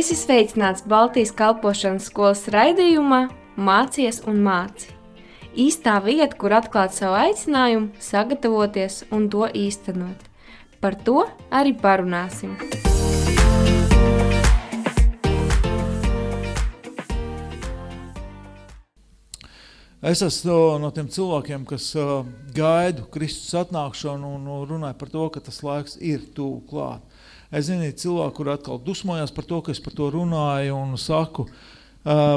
Esi sveicināts Baltijas kalpošanas skolas raidījumā Mācies un māci. Īstā vieta, kur atklāt savu aicinājumu, sagatavoties un to īstenot. Par to arī parunāsim. Es esmu no tiem cilvēkiem, kas uh, gaidu Kristus atnākšanu un runāju par to, ka tas laiks ir tuvu klāt. Es zinu, cilvēki, kur atkal dusmojās par to, ka es par to runāju un saku, uh,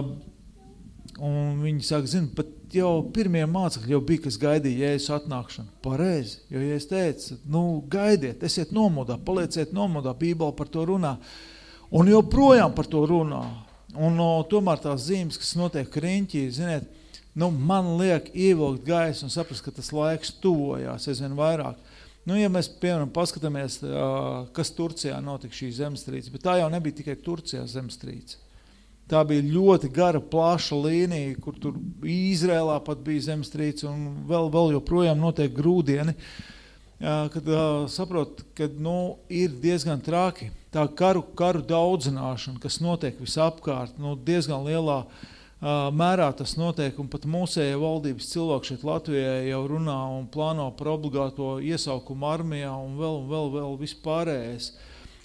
un viņi saka, zinu, pat jau pirmie mācekļi jau bija, kas gaidīja Jēzus atnākšanu. Pareizi, jo ja es teicu, nu gaidiet, esiet nomodā, palieciet nomodā, Bībele par to runā. Un joprojām par to runā. Un no, tomēr tās zīmes, kas notiek riņķī, ziniet, nu, man liek ievilkt gaisu un saprast, ka tas laiks tuvojās aizvien vairāk. Nu, ja mēs, piemēram, paskatāmies, kas Turcijā notika šī zemestrīce, bet tā jau nebija tikai Turcijā zemestrīce. Tā bija ļoti gara, plaša līnija, kur tur Izrēlā pat bija zemestrīce un vēl, vēl joprojām notiek grūdieni, kad saprot, ka nu, ir diezgan traki. Tā karu, karu daudzināšana, kas notiek visapkārt, nu, diezgan lielā uh, mērā tas notiek, un pat mūsējie valdības cilvēki šeit Latvijā jau runā un plāno par obligāto iesaukumu armijā un vēl, un vēl, vēl vispārējais.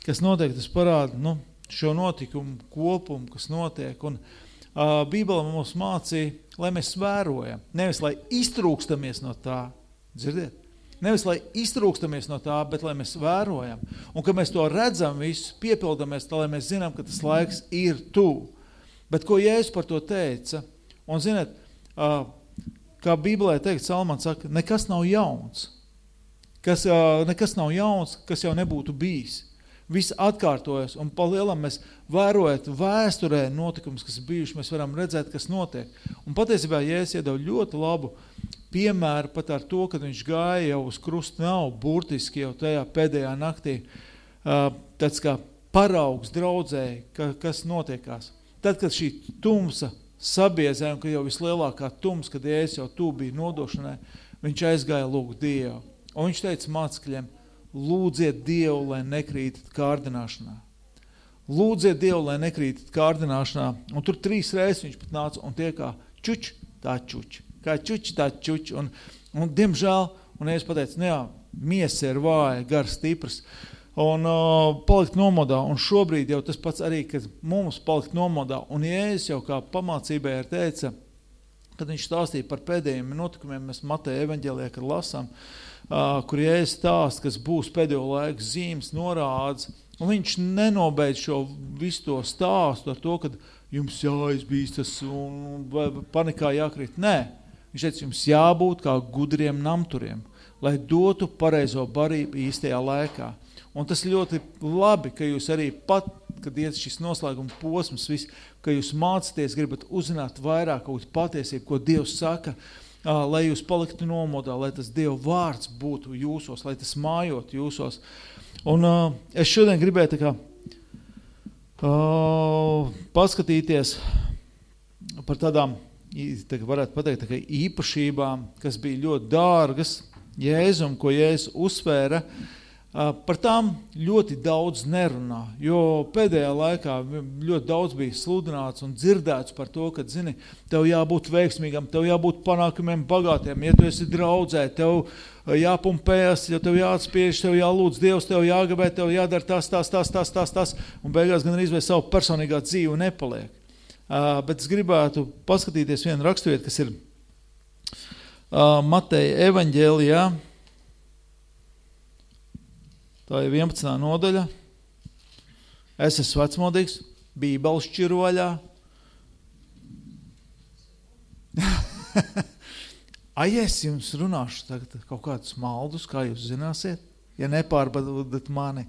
Kas notiek, tas parāda nu, šo notikumu kopumu, kas notiek. Un, uh, Bībele mums mācīja, lai mēs vērojam, nevis lai iztrūkstamies no tā, dzirdiet? Nevis, lai iztrūkstamies no tā, bet lai mēs vērojam. Un, kad mēs to redzam visu, piepildamies, tā, lai mēs zinām, ka tas laiks ir tuvu. Bet ko Jēzus par to teica? Un ziniet, kā Bībelē teikt, Salmans saka, nekas nav jauns. Kas, nekas nav jauns, kas jau nebūtu bijis. Viss atkārtojas, un pa lielam mēs vērojot vēsturē notikumus, kas bijuši, mēs varam redzēt, kas notiek. Un patiesībā Jēzus iedeva ļoti labu piemēru pat ar to, kad viņš gāja jau uz krustu nav burtiski jau tajā pēdējā naktī, tāds kā paraugs draudzēji, ka, kas notiekās. Tad, kad šī tumsa sabiezēja, un kad jau vislielākā tums, kad Jēzus jau tū bija nodošanai, viņš aizgāja lūgt Dievu. Un viņš teica mācekļiem, lūdziet Dievu, lai nekrītat kārdināšanā. Lūdziet Dievu, lai nekrītat kārdināšanā. Un tur trīs reizes viņš pat nāca un tie kā čuč, tā čuč. Kā čuč, tā čuč. Un, un diemžēl, un es pateicu, nu jā, miesa ir vāja, gars stiprs. Uh, un uh, palikt nomodā. Un šobrīd jau tas pats arī, kad mums palikt nomodā. Un Jēzus jau kā pamācībai ir teica, kad viņš stāstīja par pēdējiem notikumiem, mēs Mateja evaņģēlijā, kad lasām, uh, kur Jēzus stāst, kas būs pēdējo laiku zīmes, norādes, un viņš nenobeidz šo visu to stāstu ar to, ka jums jāizbīstas un panikā jākrīt. Nē, viņš teica, jums jābūt kā gudriem namturiem, lai dotu pareizo barību īstajā laikā. Un tas ļoti labi, ka jūs arī pat, kad iet šis noslēguma posms, vis, ka jūs mācaties, gribat uzzināt vairāk kaut patiesību, ko Dievs saka, lai jūs paliktu nomodā, lai tas Dieva vārds būtu jūsos, lai tas mājot jūsos. Un uh, es šodien gribēju tā kā, uh, paskatīties par tādām, tā varētu pateikt, tā īpašībām, kas bija ļoti dārgas Jēzum, ko Jēzus uzsvēra, uh, Par tām ļoti daudz nerunā, jo pēdējā laikā ļoti daudz bija sludināts un dzirdēts par to, ka, zini, tev jābūt veiksmīgam, tev jābūt panākumiem bagātiem, ja tu esi draudzē, tev jāpumpējas, ja tev jāatspiež, tev jālūdz Dievs, tev jāgabē, tev jādara tas, tas, tas, tas, tas, tas, un beigās gan arī savu personīgā dzīve nepaliek. Bet es gribētu paskatīties vienu raksturvietu, kas ir Mateja evaņģēlijā, Tā ir 11. nodaļa. Es esmu vecmodīgs, bībeles šķiroļā. Ai, es jums runāšu tagad kaut kādus maldus, kā jūs zināsiet, ja nepārbadat mani.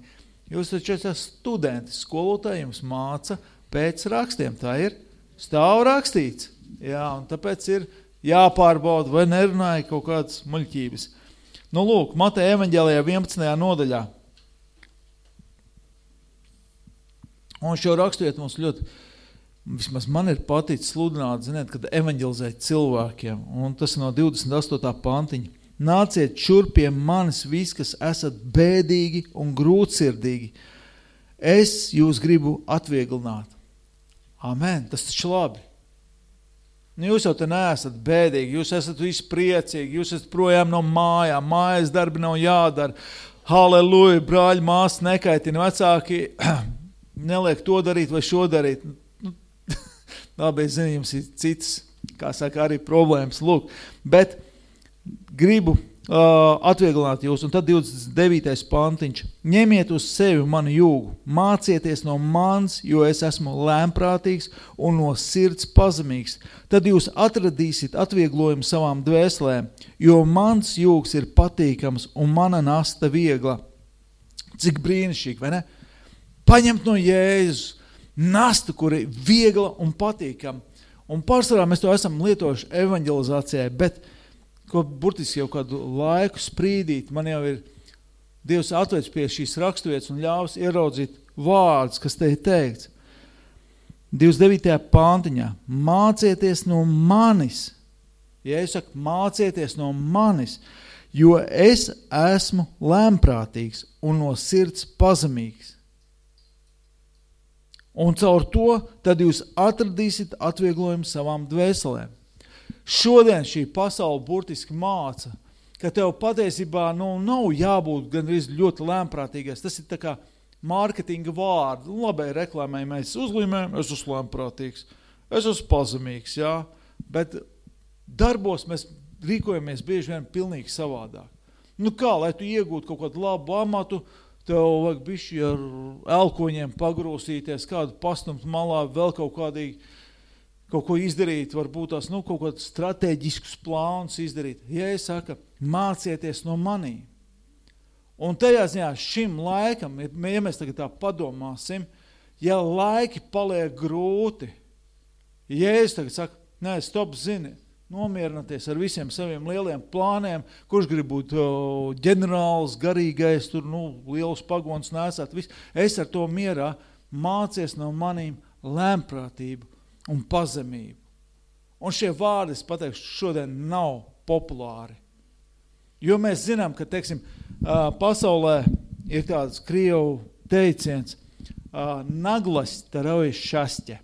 Jūs taču esat studenti, skolotāji jums māca pēc rakstiem, tā ir stāv rakstīts. Jā, un tāpēc ir jāpārbauda, vai nerunāja kaut kādas muļķības. Nu, lūk, Mateja evaņģēlijā 11. nodaļā. Un šo raksturiet mums ļoti, vismaz man ir paticis sludināt, ziniet, kad evaņģelizēt cilvēkiem, un tas no 28. pantiņa. Nāciet šur pie manis visi, kas esat bēdīgi un grūtsirdīgi. es jūs gribu atvieglināt. Amen, tas taču labi. Nu, jūs jau te neesat bēdīgi, jūs esat visi priecīgi, jūs esat projām no mājām, mājas darbi nav jādara. Halleluja, brāļi, māsas nekaitina, vecāki neliek to darīt vai šo darīt. Nu, labi, es zinu, jums ir cits, kā saka, arī problēmas, lūk. Bet gribu uh, atvieglināt jūs. Un tad 29. pantiņš. Ņemiet uz sevi manu jūgu, mācieties no manis, jo es esmu lēmprātīgs un no sirds pazemīgs. Tad jūs atradīsiet atvieglojumu savām dvēselēm, jo mans jūgs ir patīkams un mana nasta viegla. Cik brīnišķīgi, vai ne? Paņemt no Jēzus nastu, kur ir viegla un patīkama. Un pārsvarā mēs to esam lietojuši evanģelizācijai, bet ko burtiski jau kādu laiku sprīdīt, man jau ir Dievs atveic pie šīs raksturvietas un ļaus ieraudzīt vārdus, kas te ir teikts. 29. pāntiņā mācieties no manis. Ja es saku mācieties no manis, jo es esmu lēmprātīgs un no sirds pazemīgs. Un caur to tad jūs atradīsiet atvieglojumu savām dvēselēm. Šodien šī pasaule burtiski māca, ka tev patiesībā nu, nav jābūt gan ļoti lēmprātīgais. Tas ir tā kā mārketinga vārdi. Nu, Labai reklāmai mēs uzlīmējam, es esmu lēmprātīgs, es esmu pazemīgs, jā, bet darbos mēs rīkojamies bieži vien pilnīgi savādāk. Nu kā, lai tu iegūtu kaut kādu labu amatu, tev vajag bišķi ar elkoņiem pagrūsīties, kādu pastumt malā, vēl kaut kādīgi kaut ko izdarīt, varbūt tās nu, kaut kādus strateģiskus plānus izdarīt. Ja es saku, mācieties no manī. Un tajā ziņā šim laikam, ja mēs tagad tā padomāsim, ja laiki paliek grūti, ja es tagad saku, nē, stop, zini, nomierināties ar visiem saviem lieliem plāniem, kurš grib būt ģenerāls, garīgais, tur, nu, liels pagons nesāt, viss. Es ar to mierā mācies no manīm lēmprātību un pazemību. Un šie vārdi, es pateikšu, šodien nav populāri. Jo mēs zinām, ka, teiksim, pasaulē ir tāds krievu teiciens, naglas taraujas šašķe.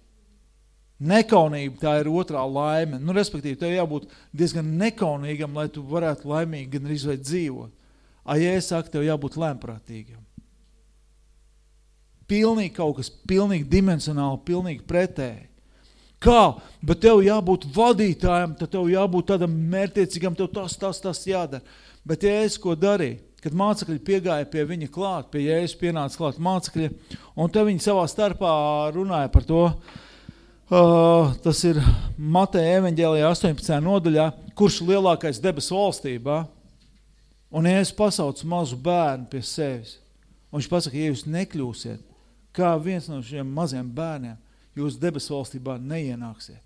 Nekaunība tā ir otrā laime. Nu, respektīvi, tev jābūt diezgan nekaunīgam, lai tu varētu laimīgi gan izveid dzīvot. A, ja es saku, tev jābūt lēmprātīgam. Pilnīgi kaut kas, pilnīgi dimensionāli, pilnīgi pretēji. Kā? Bet tev jābūt vadītājam, tad tev jābūt tādam mērķiecīgam, tev tas, tas, tas jādara. Bet Jēzus ko darīja? Kad mācekļi piegāja pie viņa klāt, pie Jēzus pienāca klāt mācekļi, un te viņi savā starpā runāja par to, uh, tas ir Mateja evaņģēlijā 18. nodaļā, kurš lielākais debes valstībā, un Jēzus pasauc mazu bērnu pie sevis. Un viņš pasaka, ja jūs nekļūsiet kā viens no šiem maziem bērniem, jūs debesu valstībā neienāksiet.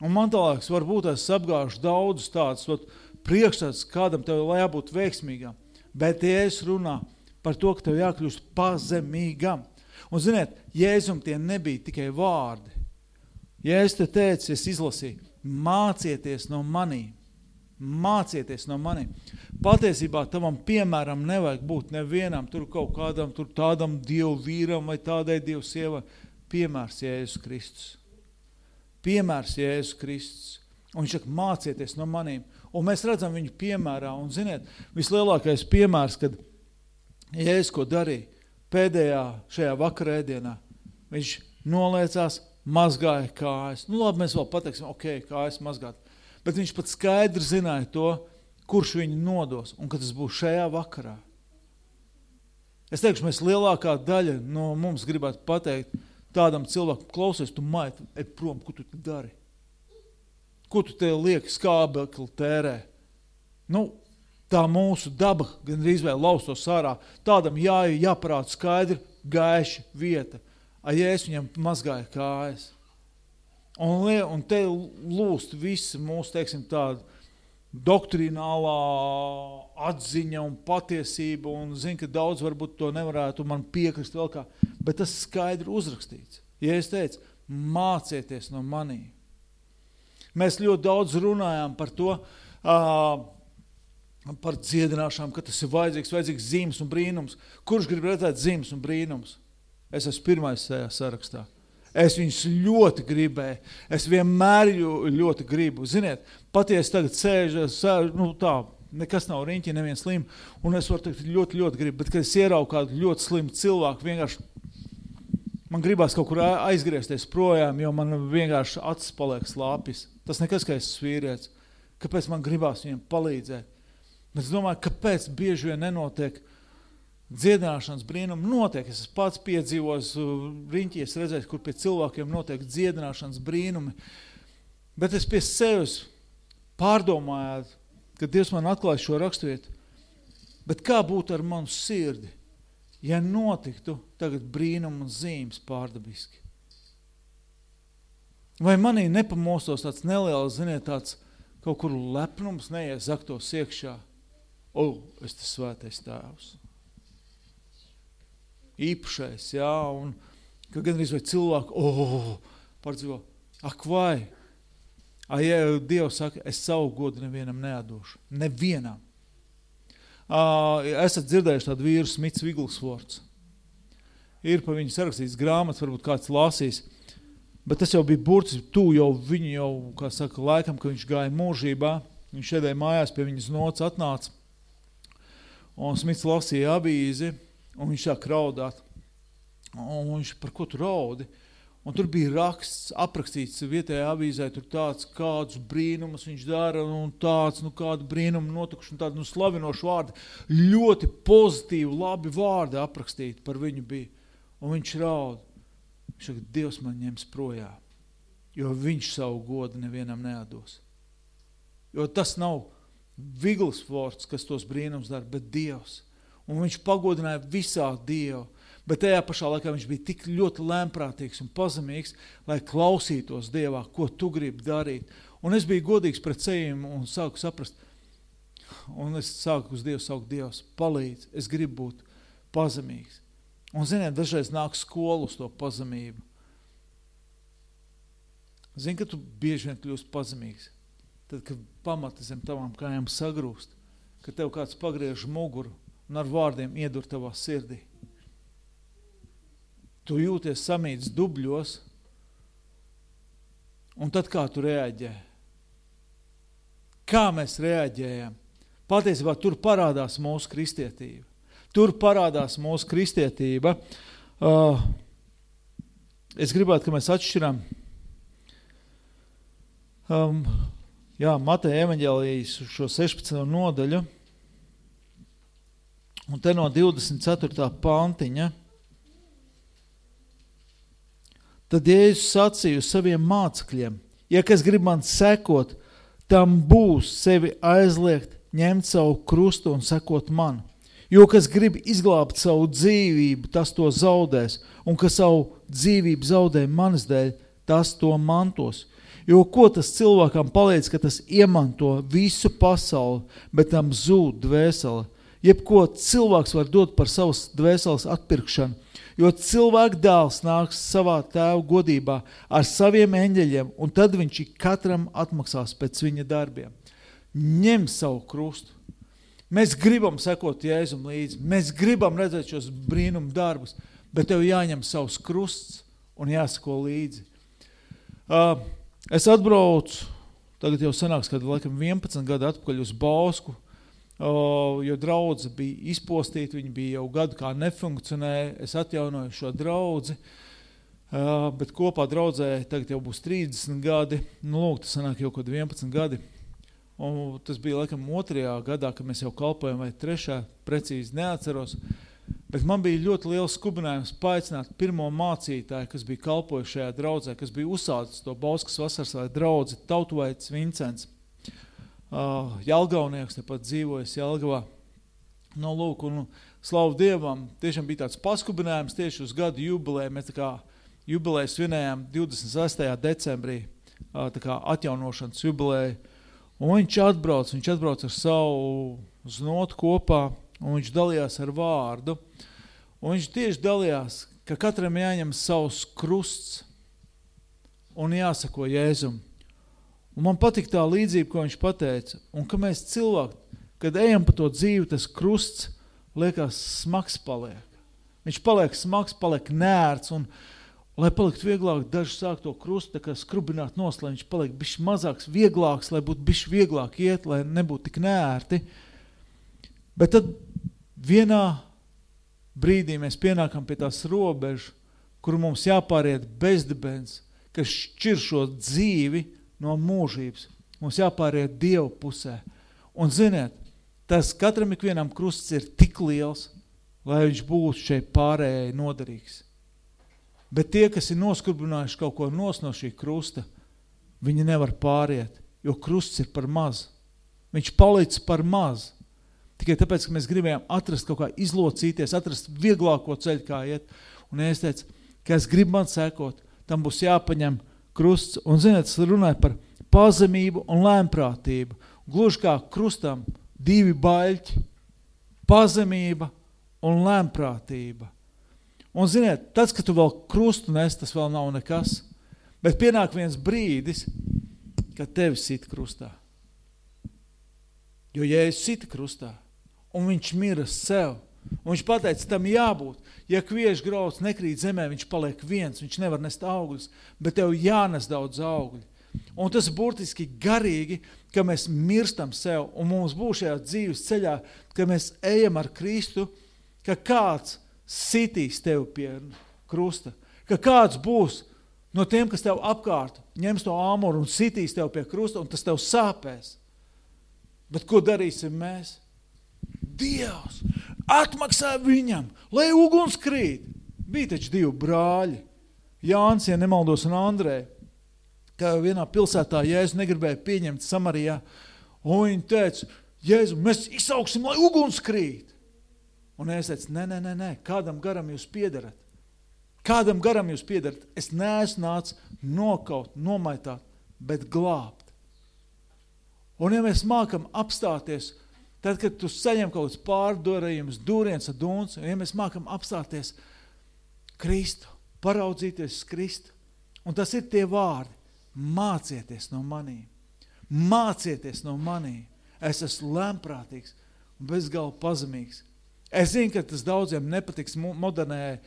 Un man tālāks, varbūt es apgāšu daudzus tādus priekšstats, kādam tev jābūt veiksmīgam, bet Jēzus runā par to, ka tev jākļūst pazemīgam. Un ziniet, Jēzum tie nebija tikai vārdi. Jēzus te teica, es izlasīju, mācieties no manīm. Mācieties no maniem. Patiesībā tavam piemēram nevajag būt nevienam, tur kaut kādam, tur tādam dievu vīram vai tādai dievu sievai. Piemērs Jēzus Kristus. Piemērs Jēzus Kristus. Un viņš saka, mācieties no maniem. Un mēs redzam viņu piemērā. Un ziniet, vislielākais piemērs, kad Jēzus ko darīja pēdējā šajā vakarēdienā, viņš noliecās, mazgāja kājas. Nu labi, mēs vēl pateiksim, ok, kājas mazgāt bet viņš pat skaidri zināja to, kurš viņu nodos un ka tas būs šajā vakarā. Es teikšu, mēs lielākā daļa no mums gribētu pateikt tādam cilvēkam, klausies, tu maiti, ej prom, ko tu dari? Ko tu te lieki skābekli tērē? Nu, tā mūsu daba gan arī vēl laustos ārā. Tādam jā, jāparāda skaidri, gaiši vieta. A, ja es viņam mazgāju kājas. Un, un te lūst visi mūsu, teiksim, tāda doktrinālā atziņa un patiesība, un zinu, ka daudz varbūt to nevarētu man piekrist vēl kā, bet tas skaidri uzrakstīts. Ja es teicu, mācieties no manī. Mēs ļoti daudz runājām par to, uh, par dziedināšanām, ka tas ir vajadzīgs, vajadzīgs zīmes un brīnums. Kurš grib redzēt zīmes un brīnums? Es esmu pirmais tajā sarakstā. Es viņus ļoti gribēju. Es vienmēr ļoti gribu. Ziniet, patiesi tagad sēžu, sēžu nu tā, nekas nav riņķi, neviens slim, un es varu teikt, ļoti, ļoti gribu, bet kad es ieraugu kādu ļoti slimu cilvēku, vienkārši man gribās kaut kur aizgriezties projām, jo man vienkārši acis paliek slāpis. Tas nekas, ka es esmu vīrietis. Kāpēc man gribās viņiem palīdzēt? Bet es domāju, kāpēc bieži vien nenotiek dziedināšanas brīnumi. Notiek, es pats piedzīvos riņķies redzēt, kur pie cilvēkiem notiek dziedināšanas brīnumi. Bet es pie sevis pārdomāju, kad Dievs man atklāja šo raksturvietu, bet kā būtu ar manu sirdi, ja notiktu tagad brīnumu un zīmes pārdabiski? Vai manī nepamostos tāds neliels, ziniet, tāds kaut kur lepnums neiezaktos iekšā? O, es tas svētais tēvs. Īpašais, jā, un ka gan arī vai cilvēku, o, pārdzīvo, ak vai, A, ja Dievs saka, es savu godu nevienam neatdošu. Nevienam. Uh, esat dzirdējuši tādu vīru Smits Viglsvorts. Ir pa viņu sarakstīts grāmatas, varbūt kāds lasīs. Bet tas jau bija burtiski tu jau viņu jau, kā saka, laikam, ka viņš gāja mūžībā. Viņš šedēja mājās pie viņas nots atnāca. Un Smits lasīja avīzi, un viņš sāk raudāt. Un viņš, par ko tu raudi? Un tur bija raksts, aprakstīts vietējā avīzē, tur tāds, kādus brīnumus viņš dara, un tāds, nu, kādu brīnumu notikuši, un tādu, nu, slavinošu vārdu. Ļoti pozitīvi, labi vārdi aprakstīti par viņu bija. Un viņš raud. Viņš saka, Dievs man ņems projā, jo viņš savu godu nevienam neatdos. Jo tas nav vigls vārds, kas tos brīnums dara, bet Dievs. Un viņš pagodināja visā Dievu bet tajā pašā laikā viņš bija tik ļoti lēmprātīgs un pazemīgs, lai klausītos Dievā, ko tu gribi darīt. Un es biju godīgs pret sevim un sāku saprast, un es sāku uz Dievu saukt Dievs, palīdz, es gribu būt pazemīgs. Un ziniet, dažreiz nāk skolu uz to pazemību. Zini, ka tu bieži vien kļūst pazemīgs. Tad, kad pamata zem tavām kājām sagrūst, ka tev kāds pagriež muguru un ar vārdiem iedur tavā sirdī tu jūties samīts dubļos, un tad kā tu reaģē? Kā mēs reaģējam? Patiesībā tur parādās mūsu kristietība. Tur parādās mūsu kristietība. Uh, es gribētu, ka mēs atšķiram um, jā, Mateja evaņģēlijas šo 16. nodaļu, un te no 24. pantiņa, Tad Jēzus sacīja saviem mācekļiem, ja kas grib man sekot, tam būs sevi aizliegt, ņemt savu krustu un sekot man. Jo kas grib izglābt savu dzīvību, tas to zaudēs, un kas savu dzīvību zaudē manas dēļ, tas to mantos. Jo ko tas cilvēkam palīdz, ka tas iemanto visu pasauli, bet tam zūd dvēsele? Jebko cilvēks var dot par savas dvēseles atpirkšanu, jo cilvēka dēls nāks savā tēva godībā ar saviem eņģeļiem, un tad viņš katram atmaksās pēc viņa darbiem. Ņem savu krustu. Mēs gribam sekot Jēzum līdzi, mēs gribam redzēt šos brīnumu darbus, bet tev jāņem savs krusts un jāsako līdzi. Uh, es atbraucu, tagad jau sanāks, kad laikam 11 gadu atpakaļ uz Bausku, jo draudze bija izpostīta, viņa bija jau gadu kā nefunkcionēja, es atjaunoju šo draudzi, bet kopā draudzē tagad jau būs 30 gadi, nu lūk, tas sanāk jau kaut 11 gadi, un tas bija laikam otrajā gadā, kad mēs jau kalpojam, vai trešā, precīzi neatceros, bet man bija ļoti liels skubinājums paaicināt pirmo mācītāju, kas bija kalpojuši šajā draudzē, kas bija uzsācis to Bauskas vasaras vai draudzi, Tautuvaits Vincents – uh, Jelgavnieks, tepat dzīvojas Jelgavā. Nu, lūk, un slavu Dievam, tiešām bija tāds paskubinājums tieši uz gadu jubilēju. Mēs tā kā jubilēju svinējām 26. decembrī, uh, tā kā atjaunošanas jubilēju. Un viņš atbrauc, viņš atbrauc ar savu znotu kopā, un viņš dalījās ar vārdu. Un viņš tieši dalījās, ka katram jāņem savs krusts un jāsako Jēzum. Un man patīk tā līdzība, ko viņš pateica, un ka mēs cilvēki, kad ejam pa to dzīvi, tas krusts liekas smags paliek. Viņš paliek smags, paliek nērts, un, lai paliktu vieglāk, daži sāk to krustu tā kā skrubināt nost, lai viņš paliek bišķi mazāks, vieglāks, lai būtu bišķi vieglāk iet, lai nebūtu tik nērti. Bet tad vienā brīdī mēs pienākam pie tās robežas, kur mums jāpāriet bezdibens, kas šķir šo dzīvi no mūžības. Mums jāpāriet Dievu pusē. Un ziniet, tas katram ikvienam krusts ir tik liels, lai viņš būtu šeit pārējai noderīgs. Bet tie, kas ir noskurbinājuši kaut ko nos no šī krusta, viņi nevar pāriet, jo krusts ir par maz. Viņš palic par maz. Tikai tāpēc, ka mēs gribējām atrast kaut kā izlocīties, atrast vieglāko ceļu, kā iet. Un es teicu, ka es gribu man sekot, tam būs jāpaņem krusts. Un, ziniet, es runāju par pazemību un lēmprātību. Gluži kā krustam divi baļķi – pazemība un lēmprātība. Un, ziniet, tas, ka tu vēl krustu nes, tas vēl nav nekas. Bet pienāk viens brīdis, kad tevi sit krustā. Jo Jēzus sita krustā, un viņš mira sev. Un viņš pateica, tam jābūt. Ja kviešu grauds nekrīt zemē, viņš paliek viens, viņš nevar nest augļus, bet tev jānes daudz augļu. Un tas burtiski garīgi, ka mēs mirstam sev, un mums būs šajā dzīves ceļā, ka mēs ejam ar Kristu, ka kāds sitīs tev pie krusta, ka kāds būs no tiem, kas tev apkārt, ņems to āmuru un sitīs tev pie krusta, un tas tev sāpēs. Bet ko darīsim mēs? Dievs atmaksā viņam, lai uguns krīt. Bija taču divi brāļi, Jānis, ja nemaldos, un Andrē, ka vienā pilsētā Jēzu negribēja pieņemt Samarijā, un viņi teica, Jēzu, mēs izsauksim, lai uguns krīt. Un es teicu, nē, nē, nē, nē, kādam garam jūs piedarat? Kādam garam jūs piedarat? Es neesmu nācis nokaut, nomaitāt, bet glābt. Un ja mēs mākam apstāties Tad, kad tu saņem kaut kāds pārdorējums, dūriens ar dūns, un ja mēs mākam apstāties Kristu, paraudzīties uz Kristu, un tas ir tie vārdi, mācieties no manī, mācieties no manī, es esmu lēmprātīgs un bezgalva pazemīgs. Es zinu, ka tas daudziem nepatiks modernē,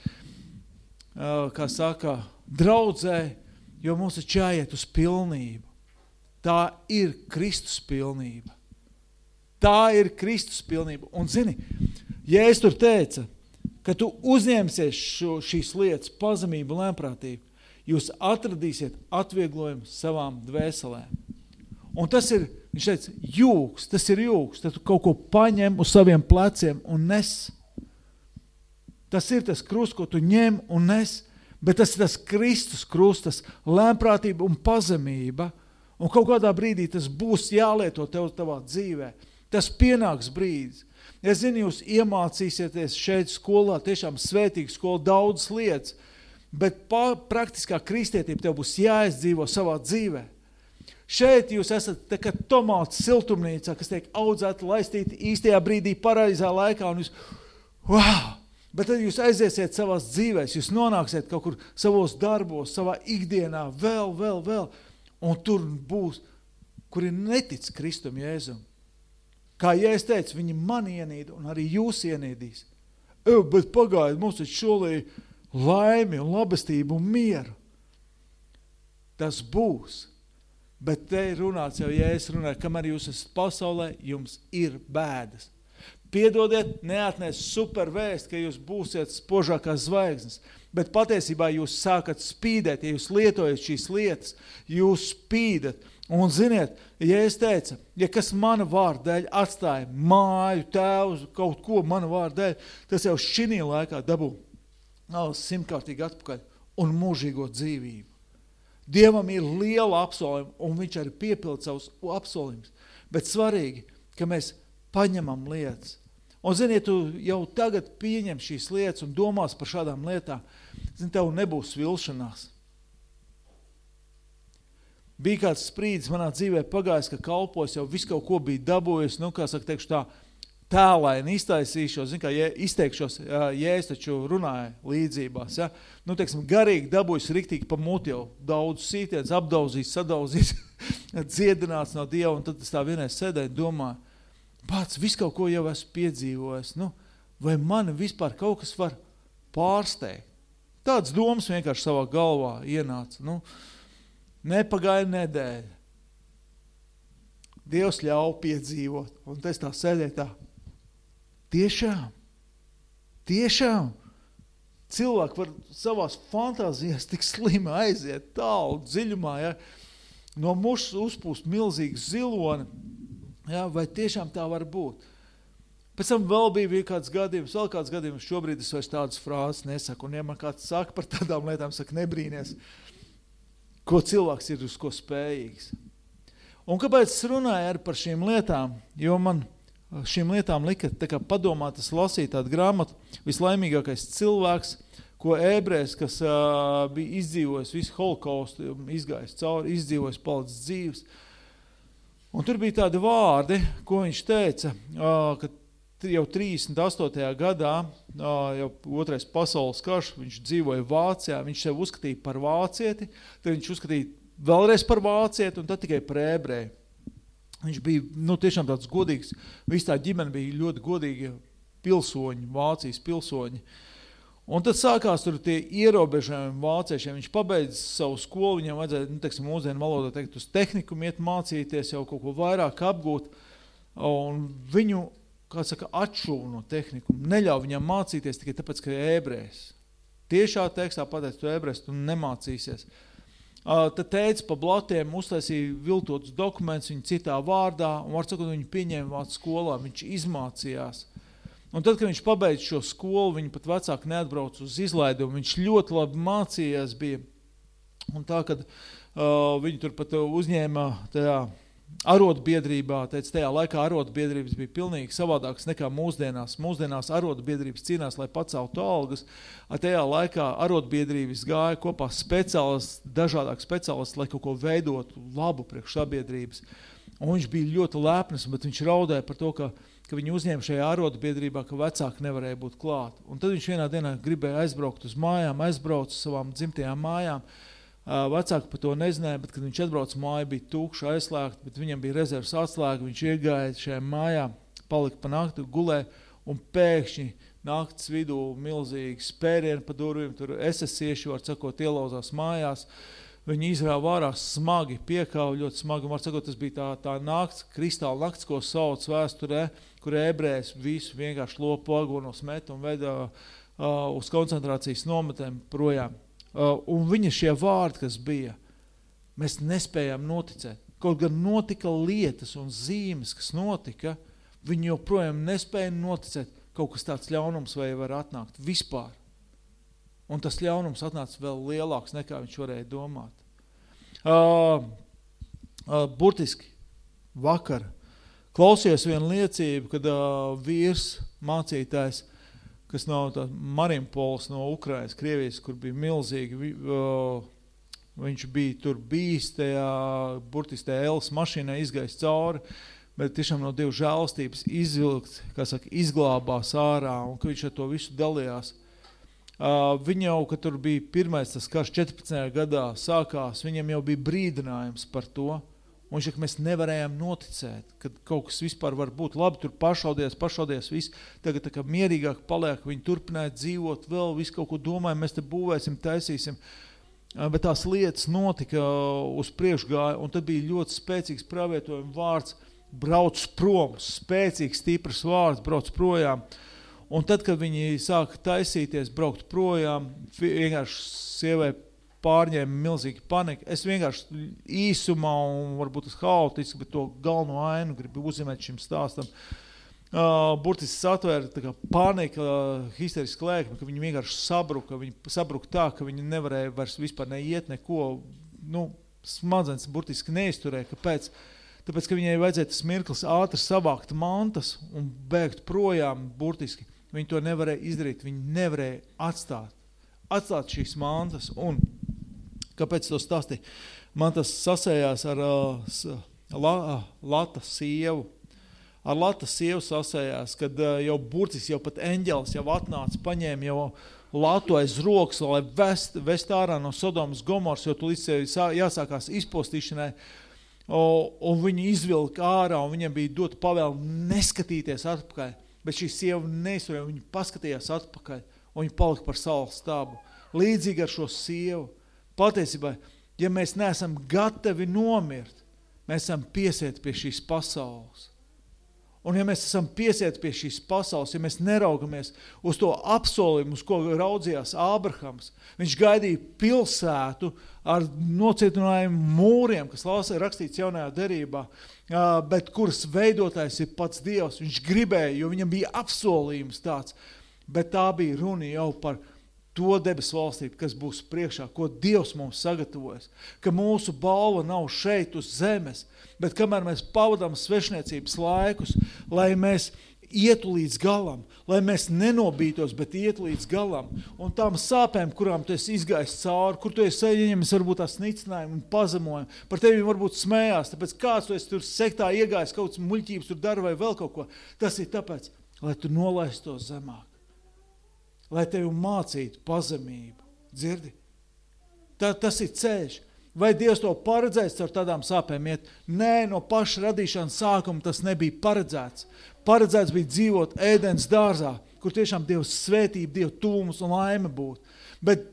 kā saka, draudzē, jo mums ir jāiet uz pilnību. Tā ir Kristus pilnība. Tā ir Kristus pilnība. Un zini, ja es tur teica, ka tu uzņemsies šo, šīs lietas, pazemību, lēmprātību, jūs atradīsiet atvieglojumu savām dvēselēm. Un tas ir, viņš teica, jūks, tas ir jūks, tad tu kaut ko paņem uz saviem pleciem un nes. Tas ir tas krust, ko tu ņem un nes, bet tas ir tas Kristus krustas, lēmprātība un pazemība, un kaut kādā brīdī tas būs jālieto tev tavā dzīvē. Tas pienāks brīdis. Es zinu, jūs iemācīsieties šeit skolā, tiešām svētīga skola, daudz lietas, bet pa, praktiskā kristietība tev būs jāizdzīvo savā dzīvē. Šeit jūs esat tā kā tomāts siltumnīcā, kas tiek audzēta, laistīta īstajā brīdī, pareizā laikā, un jūs, wow! Bet tad jūs aiziesiet savās dzīvēs, jūs nonāksiet kaut kur savos darbos, savā ikdienā, vēl, vēl, vēl, un tur būs, kuri netic Kristum Jēzum. Kā ja es teicu, viņi man ienīda un arī jūs ienīdīs. E, bet pagājiet, mums taču šolī laimi un labestību un mieru. Tas būs. Bet te ir runāts jau, ja es runāju, kamēr jūs esat pasaulē, jums ir bēdas. Piedodiet, neatnes super vēst, ka jūs būsiet spožākās zvaigznes, bet patiesībā jūs sākat spīdēt, ja jūs lietojat šīs lietas, jūs spīdat, Un ziniet, ja es teicu, ja kas mana vārda dēļ atstāja māju, tēvus, kaut ko mana vārda dēļ, tas jau šinī laikā dabū simtkārtīgi atpakaļ un mūžīgo dzīvību. Dievam ir liela apsolījuma, un viņš arī piepild savus apsolījumus. Bet svarīgi, ka mēs paņemam lietas. Un, ziniet, tu jau tagad pieņem šīs lietas un domās par šādām lietām, zini, tev nebūs vilšanās. Bija kāds sprīdis manā dzīvē pagājis, ka kalpos jau visu kaut ko bija dabūjis, nu, kā saka, teikšu tā, tēlaini iztaisīšos, zin kā, ja, izteikšos, ja es taču runāju līdzībās, ja, nu, teiksim, garīgi dabūjis riktīgi pa muti jau daudz sītienas, apdauzīs, sadauzīs, dziedināts no Dieva, un tad es tā vienreiz sēdēju domāju, pats visu kaut ko jau esmu piedzīvojis, nu, vai mani vispār kaut kas var pārsteigt? Tāds domas vienkārši savā galvā ienāca. Nu, nepagāja nedēļa. Dievs ļauj piedzīvot. Un es tā sēdēju tā. Tiešām, tiešām, cilvēki var savās fantāzijās tik slimi aiziet tālu dziļumā, ja, no mušas uzpūst milzīgi ziloni, ja, vai tiešām tā var būt. Pēc tam vēl bija kāds gadījums, vēl kāds gadījums, šobrīd es vairs tādas frāzes nesaku, un ja man kāds saka par tādām lietām, saka nebrīnies, ko cilvēks ir uz ko spējīgs. Un kāpēc es runāju par šīm lietām? Jo man šīm lietām lika kā, padomāt, es lasīju tādu grāmatu, vislaimīgākais cilvēks, ko ebrejs, kas uh, bija izdzīvojis visu holokaustu, izgājis cauri, izdzīvojis, palicis dzīves. Un tur bija tādi vārdi, ko viņš teica, uh, ka jau 38. gadā, jau otrais pasaules karš, viņš dzīvoja Vācijā, viņš sev uzskatīja par vācieti, tad viņš uzskatīja vēlreiz par vācieti un tad tikai par ebreju. Viņš bija nu, tiešām tāds godīgs, viss tā ģimene bija ļoti godīgi pilsoņi, Vācijas pilsoņi. Un tad sākās tur tie ierobežojumi vāciešiem. Viņš pabeidz savu skolu, viņam vajadzēja, nu, teiksim, mūsdienu valodā teikt, uz tehniku iet mācīties, jau kaut ko vairāk apgūt. Un viņu kā saka, atšuva no tehnikuma, neļauj viņam mācīties tikai tāpēc, ka ir ebrejs. Tiešā tekstā pateic, tu ebrejs, tu nemācīsies. Uh, tad teica pa blatiem, uztaisīja viltotus dokumentus viņa citā vārdā, un var sakot, viņu pieņēma vācu skolā, viņš izmācījās. Un tad, kad viņš pabeidz šo skolu, viņi pat vecāki neatbrauc uz izlaidumu, viņš ļoti labi mācījās bija. Un tā, kad uh, viņi tur pat uzņēma tajā arotbiedrībā, teica, tajā laikā arotbiedrības bija pilnīgi savādākas nekā mūsdienās. Mūsdienās arotbiedrības cīnās, lai paceltu algas. Tajā laikā arotbiedrības gāja kopā speciālists, dažādāk speciālists, lai kaut ko veidotu labu priekš sabiedrības. Un viņš bija ļoti lepnis, bet viņš raudēja par to, ka, ka viņi uzņēma šajā arotbiedrībā, ka vecāki nevarēja būt klāt. Un tad viņš vienā dienā gribēja aizbraukt uz mājām, aizbraukt uz savām dzimtajām mājām, Vecāki par to nezināja, bet, kad viņš atbrauca māja, bija tukša, aizslēgta, bet viņam bija rezerves atslēga. Viņš iegāja šajā mājā, palika pa nakti, gulēja, un pēkšņi naktas vidū milzīgi spērieni pa durvīm, tur esesieši, var sakot, ielauzās mājās. Viņi izrāva ārā smagi, piekāva ļoti smagi. Var sakot, tas bija tā, tā nakts, kristāla nakts, ko sauc vēsturē, kur ebrējs visu vienkārši lopu agonos met un veda uh, uz koncentrācijas nometēm projām. Uh, un viņa šie vārdi, kas bija, mēs nespējām noticēt. Kaut gan notika lietas un zīmes, kas notika, viņi joprojām nespēja noticēt, kaut kas tāds ļaunums vai var atnākt vispār. Un tas ļaunums atnāca vēl lielāks, nekā viņš varēja domāt. Uh, uh, burtiski vakar klausījos vienu liecību, kad uh, vīrs mācītājs kas nav Marimpols no Ukrainas, Krievijas, kur bija milzīgi, viņš bija tur bijis tajā, burtiski tajā Elas mašīnā izgājis cauri, bet tiešām no Dievu žēlstības izvilkt, kā saka, izglābās ārā, un ka viņš ar to visu dalījās. Uh, viņa jau, kad tur bija pirmais tas karš 14. gadā sākās, viņam jau bija brīdinājums par to, Un viņš saka, mēs nevarējām noticēt, ka kaut kas vispār var būt labi, tur pašaudies, pašaudies, viss. Tagad tā kā mierīgāk paliek, viņi turpināja dzīvot, vēl visu kaut ko domājam, mēs te būvēsim, taisīsim. Bet tās lietas notika uz priekšgāju, un tad bija ļoti spēcīgs pravietojuma vārds, brauc prom, spēcīgs, stiprs vārds, brauc projām. Un tad, kad viņi sāka taisīties, braukt projām, vienkārši sievai pārņēma milzīgi panika. Es vienkārši īsumā un varbūt tas haotiski, bet to galveno ainu gribu uzzīmēt šim stāstam. Uh, burtiski satvēra panika, uh, histeriska lēkme, ka viņi vienkārši sabruka, viņi sabruka tā, ka viņi nevarēja vairs vispār neiet neko, nu, smadzenes burtiski neizturēja. Kāpēc? Tāpēc, ka viņai vajadzēja tas mirklis ātri savākt mantas un bēgt projām burtiski. Viņi to nevarēja izdarīt, viņi nevarēja atstāt, atstāt šīs mantas un Kāpēc to stāstīju? Man tas sasējās ar uh, la, Lata sievu. Ar Lata sievu sasējās, kad uh, jau burtiski jau pat eņģelis jau atnāca, paņēma jau Latu aiz rokas, lai vest, vest ārā no Sodomas Gomors, jo tu līdz jāsākās izpostīšanai. un viņi izvilka ārā, un viņam bija dot pavēlu neskatīties atpakaļ. Bet šī sieva neizturēja, viņa paskatījās atpakaļ, un viņa palika par saules stābu. Līdzīgi ar šo sievu. Patiesībā, ja mēs neesam gatavi nomirt, mēs esam piesieti pie šīs pasaules. Un ja mēs esam piesieti pie šīs pasaules, ja mēs neraugamies uz to apsolījumu, uz ko raudzījās Ābrahams, viņš gaidīja pilsētu ar nocietinājumu mūriem, kas lāsē rakstīts jaunajā derībā, bet kuras veidotājs ir pats Dievs. Viņš gribēja, jo viņam bija apsolījums tāds, bet tā bija runa jau par to debesu valstību, kas būs priekšā, ko Dievs mums sagatavojas, ka mūsu balva nav šeit uz zemes, bet kamēr mēs pavadām svešniecības laikus, lai mēs ietu līdz galam, lai mēs nenobītos, bet ietu līdz galam. Un tām sāpēm, kurām tu esi izgājis cauri, kur tu esi saņēmis varbūt tās nicinājumu un pazemojumu, par tevi varbūt smējās, tāpēc kāds tu esi tur sektā iegājis, kaut muļķības tur dara vai vēl kaut ko. Tas ir tāpēc, lai tu nolaistos zemāk, lai tevi mācītu pazemību. Dzirdi? Tā, tas ir ceļš. Vai Dievs to paredzēs ar tādām sāpēm iet? Nē, no paša radīšanas sākuma tas nebija paredzēts. Paredzēts bija dzīvot ēdens dārzā, kur tiešām Dievs svētība, Dieva tūmus un laime būtu. Bet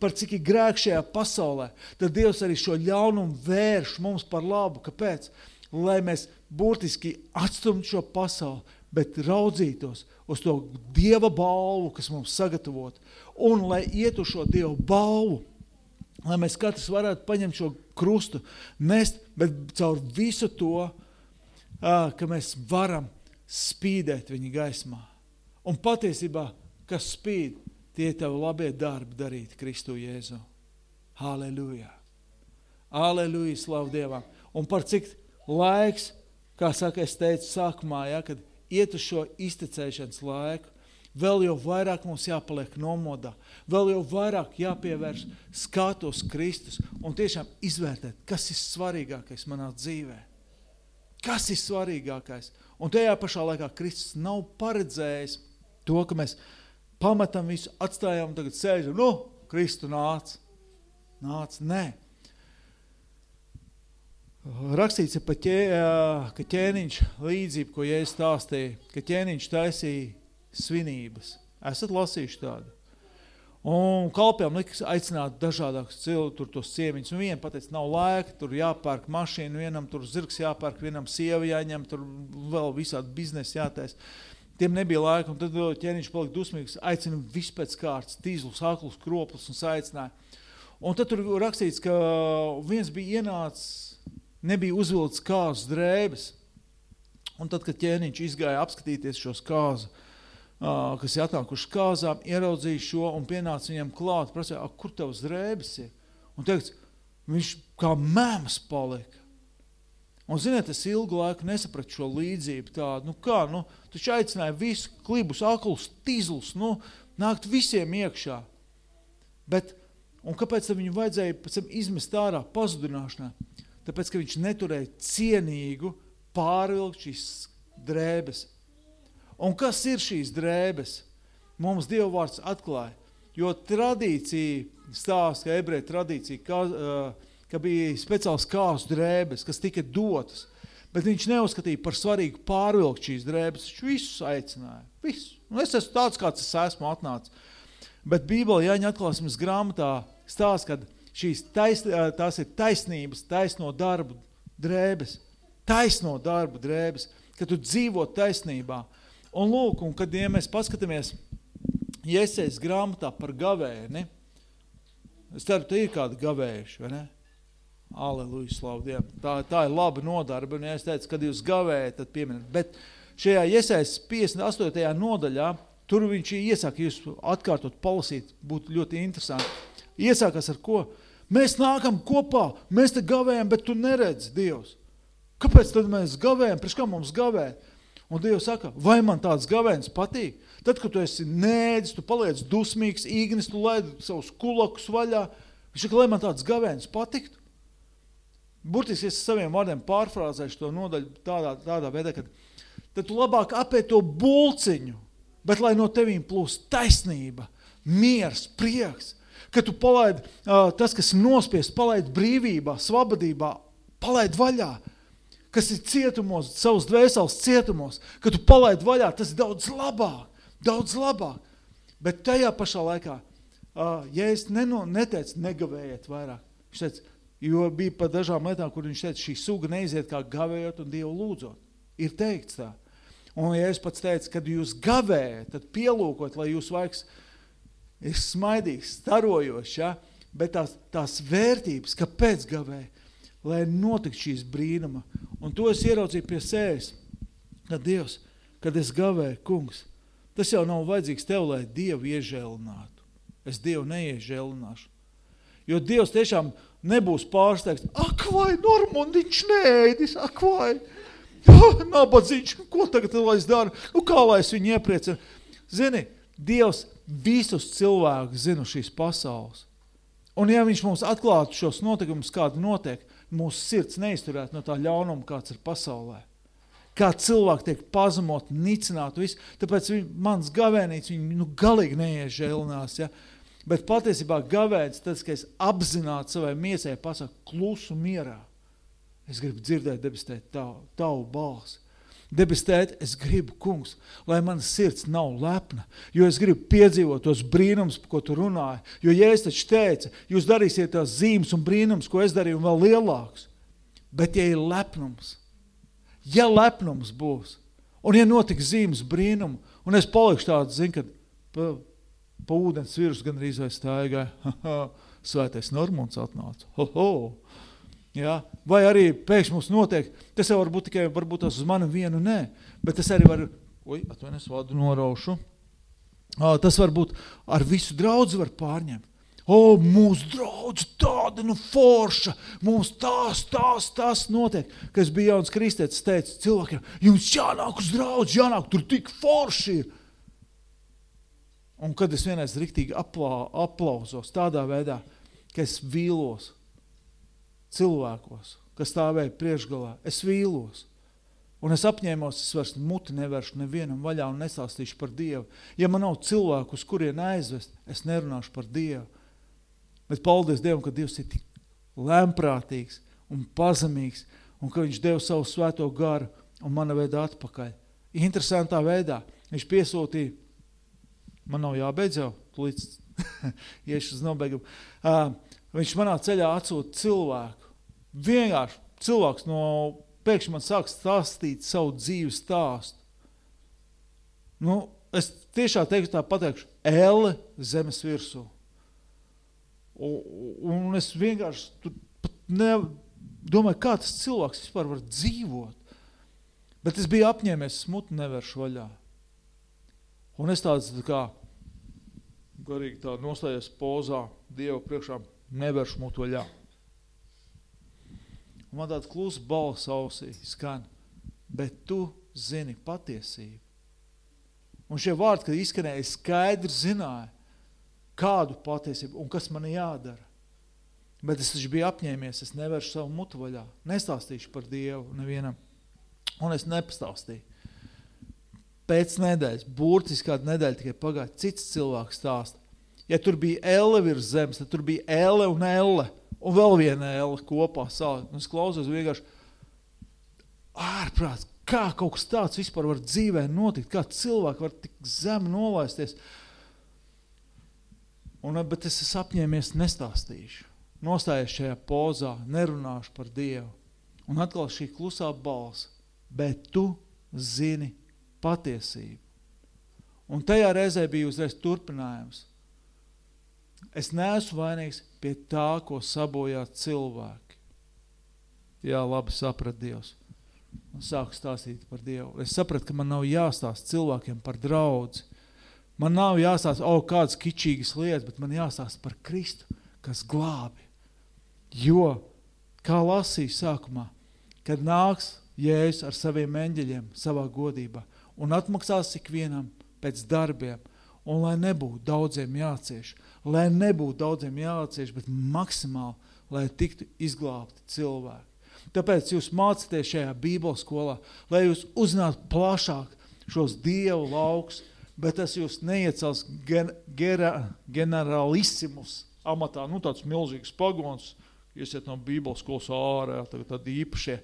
par cik ir grēk šajā pasaulē, tad Dievs arī šo ļaunumu vērš mums par labu. Kāpēc? Lai mēs burtiski atstumtu šo pasauli, bet raudzītos uz to Dieva balvu, kas mums sagatavot, un lai iet uz šo Dieva balvu, lai mēs katrs varētu paņemt šo krustu, nest, bet caur visu to, ka mēs varam spīdēt viņa gaismā. Un patiesībā, kas spīd, tie ir tavi labie darbi darīt Kristu Jēzu. Halleluja! Halleluja, slavu Dievam! Un par cik laiks, kā saka, es teicu sākumā, ja, kad iet uz šo iztecēšanas laiku, vēl jau vairāk mums jāpaliek nomodā, vēl jau vairāk jāpievērš skatos Kristus un tiešām izvērtēt, kas ir svarīgākais manā dzīvē. Kas ir svarīgākais? Un tajā pašā laikā Kristus nav paredzējis to, ka mēs pametam visu, atstājām un tagad sēžam, nu, Kristu nāc. Nāc, nē. Rakstīts ir, ķē, ka ķēniņš līdzību, ko Jēzus stāstīja, ka ķēniņš taisīja svinības. Esat lasījuši tādu? Un kalpiem liks aicināt dažādākus cilvēkus, tur tos ciemiņus. Un viena pateica, nav laika, tur jāpērk mašīna, vienam tur zirgs jāpērk, vienam sieva jāņem, tur vēl visādi biznesi jātais. Tiem nebija laika, un tad ķēniņš palika dusmīgs, aicina visu pēc kārtas, tīzlus, aklus, kroplis un saicināja. Un tad tur rakstīts, ka viens bija ienācis, nebija uzvilcis kāzas drēbes. Un tad, kad ķēniņš izgāja apskatīties šos kāzu, kas ir atnākuši kāzām, ieraudzīja šo un pienāca viņam klāt, prasīja, kur tavs drēbes ir? Un teiks, viņš kā mēms palika. Un, ziniet, es ilgu laiku nesapratu šo līdzību tādu, nu kā, nu, taču aicināja visu klibus, aklus, tīzlus, nu, nākt visiem iekšā. Bet, un kāpēc viņu vajadzēja pēc tam izmest ārā pazudināšanā? Tāpēc, ka viņš neturēja cienīgu pārvilkt šīs drēbes. Un kas ir šīs drēbes? Mums Dievvvārds atklāja, jo tradīcija stāsta, ka ebreja tradīcija, ka, ka bija speciāls kāzu drēbes, kas tika dotas, bet viņš neuzskatīja par svarīgu pārvilkt šīs drēbes, viņš visus aicināja, visu. Un es esmu tāds, kāds es esmu atnācis. Bet Bībele, Jāņa atklāsmes grāmatā stāsta, ka šīs tais, tās ir taisnības, taisno darbu drēbes, taisno darbu drēbes, ka tu dzīvo taisnībā, Un lūk, un kad ja mēs paskatāmies Iesejas grāmatā par gavēni, es ceru, te ir kādi gavējuši, vai ne? Aleluja, slavu Dievu. Tā, tā ir laba nodarba, un ja es teicu, kad jūs gavējat, tad pieminat. Bet šajā Iesejas 58. nodaļā, tur viņš iesaka jūs atkārtot palasīt, būtu ļoti interesanti. Iesākas ar ko? Mēs nākam kopā, mēs te gavējam, bet tu neredzi Dievs. Kāpēc tad mēs gavējam? Priekš kā mums gavēt? Un Dievs saka, vai man tāds gavēns patīk? Tad, kad tu esi nēdis, tu paliec dusmīgs, īgnis, tu laidi savus kulakus vaļā. Viņš saka, lai man tāds gavēns patiktu. Burtiski es saviem vārdiem pārfrāzēšu to nodaļu tādā, tādā veidā, ka tad tu labāk apēt to bulciņu, bet lai no tevīm plūst taisnība, miers, prieks, ka tu palaid tas, kas nospiest, palaid brīvībā, svabadībā, palaid vaļā, kas ir cietumos, savus dvēseles cietumos, kad tu palaid vaļā, tas ir daudz labāk, daudz labāk. Bet tajā pašā laikā, ja es neno, neteicu, negavējiet vairāk, viņš teica, jo bija pa dažām lietām, kur viņš teica, šī suga neiziet kā gavējot un Dievu lūdzot. Ir teikts tā. Un ja es pats teicu, kad jūs gavējat, tad pielūkot, lai jūs vaigs ir smaidīgs, starojošs, ja? bet tās, tās vērtības, kāpēc gavēja, lai notiktu šīs brīnuma. Un to es ieraudzīju pie sējas, kad Dievs, kad es gavēju, kungs, tas jau nav vajadzīgs tev, lai Dievu iežēlinātu. Es Dievu neiežēlināšu. Jo Dievs tiešām nebūs pārsteigts, ak vai Normundiņš neēdis, ak vai, oh, nabadzīņš, ko tagad lai es daru, nu kā lai es viņu iepriecinu. Zini, Dievs visus cilvēkus zina šīs pasaules. Un ja viņš mums atklātu šos notikumus, kādi notiek, mūsu sirds neizturētu no tā ļaunuma, kāds ir pasaulē. Kā cilvēki tiek pazemot, nicināt visu, tāpēc viņ, mans gavēnīts viņu nu, galīgi neiežēlinās. Ja? Bet patiesībā gavēts, tas, ka es apzināti savai miesai pasaku klusu mierā. Es gribu dzirdēt debestēt tavu, tavu balsi. Debes tēt, es gribu, kungs, lai mana sirds nav lepna, jo es gribu piedzīvot tos brīnums, ko tu runāji. Jo, ja es taču teicu, jūs darīsiet tās zīmes un brīnums, ko es darīju, un vēl lielāks. Bet, ja ir lepnums, ja lepnums būs, un ja notiks zīmes brīnumu, un es palikšu tāds, zinu, kad pa, pa ūdens virus gan arī staigāja, svētais Normunds atnāca. Ho, ho. Ja? Vai arī pēkšņi mums notiek, tas jau var būt tikai varbūt tas uz mani vienu, nē, bet tas arī var, oi, atvainies vārdu noraušu, tas var būt ar visu draudzi var pārņemt. O, mūsu draudz tāda, nu forša, mums tās, tās, tās notiek. Kad es biju jauns kristietis, teicu cilvēkiem, jums jānāk uz draudz, jānāk, tur tik forši ir. Un kad es vienreiz riktīgi aplā, aplausos tādā veidā, ka es vīlos, cilvēkos, kas stāvēja priekšgalā. Es vīlos. Un es apņēmos, es vairs muti nevēršu nevienam vaļā un nestāstīšu par Dievu. Ja man nav cilvēku, uz kurien aizvest, es nerunāšu par Dievu. Bet paldies Dievam, ka Dievs ir tik lemprātīgs un pazemīgs, un ka viņš deva savu svēto garu un mana veidā atpakaļ. Interesantā veidā viņš piesūtīja, man nav jābeidz jau, līdz iešu uz nobeigumu, uh, viņš manā ceļā atsūta cilvēku, vienkārši cilvēks no pēkšņi man sāk stāstīt savu dzīves stāstu. Nu, es tiešām teiktu tā pateikšu, elle zemes virsū. Un, un es vienkārši tur pat ne, domāju, kā tas cilvēks vispār var dzīvot. Bet es biju apņēmies, smutu neveršu vaļā. Un es tāds tā kā garīgi tā noslējies pozā Dieva priekšā, neveršu mutu vaļā. Un man tāds klus balss ausī skan, bet tu zini patiesību. Un šie vārdi, kad izskanēja, skaidri zināja, kādu patiesību un kas man jādara. Bet es taču biju apņēmies, es neveršu savu mutu vaļā, nestāstīšu par Dievu nevienam. Un es nepastāstīju. Pēc nedēļas, burtiski kādu nedēļu tikai pagāja, cits cilvēks stāsta. Ja tur bija elle virs zemes, tad tur bija elle un elle un vēl viena ēle kopā sākt. Un es klausos vienkārši ārprāts, kā kaut kas tāds vispār var dzīvē notikt, kā cilvēki var tik zemi nolaisties. Un, bet es esmu apņēmies nestāstīšu. Nostājies šajā pozā, nerunāšu par Dievu. Un atkal šī klusā balss, bet tu zini patiesību. Un tajā reizē bija uzreiz turpinājums. Es neesmu vainīgs, pie tā, ko sabojā cilvēki. Jā, labi saprat Dievs. Un sāku stāstīt par Dievu. Es sapratu, ka man nav jāstāst cilvēkiem par draudzi. Man nav jāstāst, o, oh, kādas kičīgas lietas, bet man jāstāst par Kristu, kas glābi. Jo, kā lasīju sākumā, kad nāks Jēzus ar saviem eņģeļiem savā godībā un atmaksās ikvienam pēc darbiem, un lai nebūtu daudziem jācieš, lai nebūtu daudziem jācieš, bet maksimāli, lai tiktu izglābti cilvēki. Tāpēc jūs mācāties šajā bībeles skolā, lai jūs uzzinātu plašāk šos dievu lauks, bet tas jūs neiecels gen, gera, generalissimus amatā, nu tāds milzīgs pagons, esat no Bībeles skolas ārā, tagad tādi īpašie,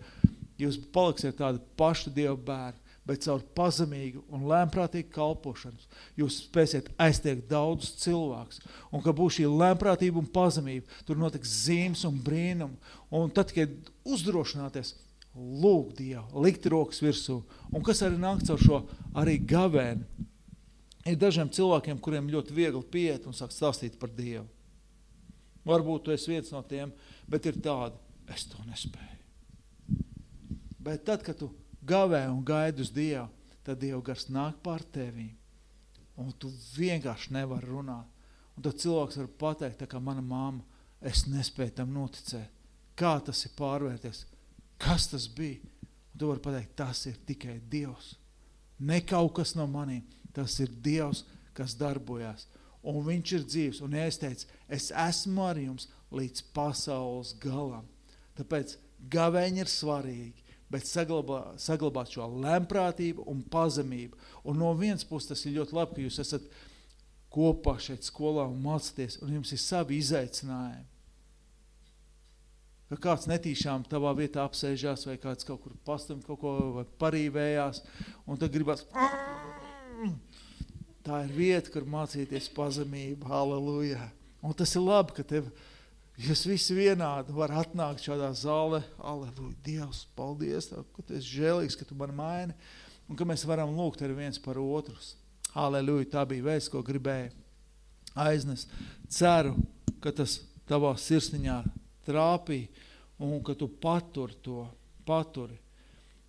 jūs paliksiet tādi paši Dieva bērni, bet caur pazemīgu un lēmprātīgu kalpošanu jūs spēsiet aiztiekt daudzus cilvēkus. Un ka būs šī lēmprātība un pazemība, tur notiks zīmes un brīnumi. Un tad, kad uzdrošināties, lūgt Dievu, likt rokas virsū. Un kas arī nāk caur šo arī gavēni. Ir dažiem cilvēkiem, kuriem ļoti viegli pieiet un sāk stāstīt par Dievu. Varbūt tu esi viens no tiem, bet ir tādi, es to nespēju. Bet tad, kad tu gavē un gaidi uz Dievu, tad Dieva gars nāk pār tevi. Un tu vienkārši nevari runāt. Un tad cilvēks var pateikt, tā kā mana mamma, es nespēju tam noticēt. Kā tas ir pārvērties? Kas tas bija? Un tu vari pateikt, tas ir tikai Dievs. Ne kaut kas no maniem. Tas ir Dievs, kas darbojās. Un viņš ir dzīvs. Un es teicu, es esmu ar jums līdz pasaules galam. Tāpēc gavēņi ir svarīgi bet saglabā, saglabāt šo lēmprātību un pazemību. Un no vienas puses tas ir ļoti labi, ka jūs esat kopā šeit skolā un mācāties, un jums ir savi izaicinājumi. Ka kāds netīšām tavā vietā apsēžās, vai kāds kaut kur pastum kaut ko vai parīvējās, un tad gribas, tā ir vieta, kur mācīties pazemību, halleluja. Un tas ir labi, ka tev, Jūs visi vienādi var atnākt šādā zālē, aleluja, Dievs, paldies, tev, ka tu esi žēlīgs, ka tu man maini, un ka mēs varam lūgt arī viens par otrus. Aleluja, tā bija vēsts, ko gribēju aiznest. Ceru, ka tas tavā sirsniņā trāpīja, un ka tu paturi to, paturi.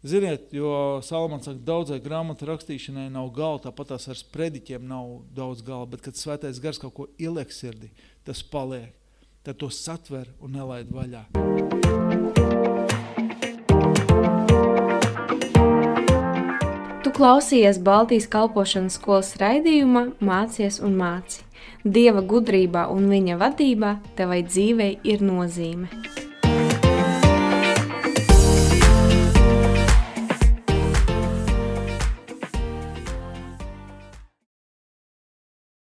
Ziniet, jo Salmans saka, daudzai grāmatu rakstīšanai nav gala, tāpat tās ar sprediķiem nav daudz gala, bet kad svētais gars kaut ko ieliek sirdī, tas paliek tad to satver un nelaid vaļā. Tu klausījies Baltijas kalpošanas skolas raidījumā Mācies un māci. Dieva gudrībā un viņa vadībā tevai dzīvei ir nozīme.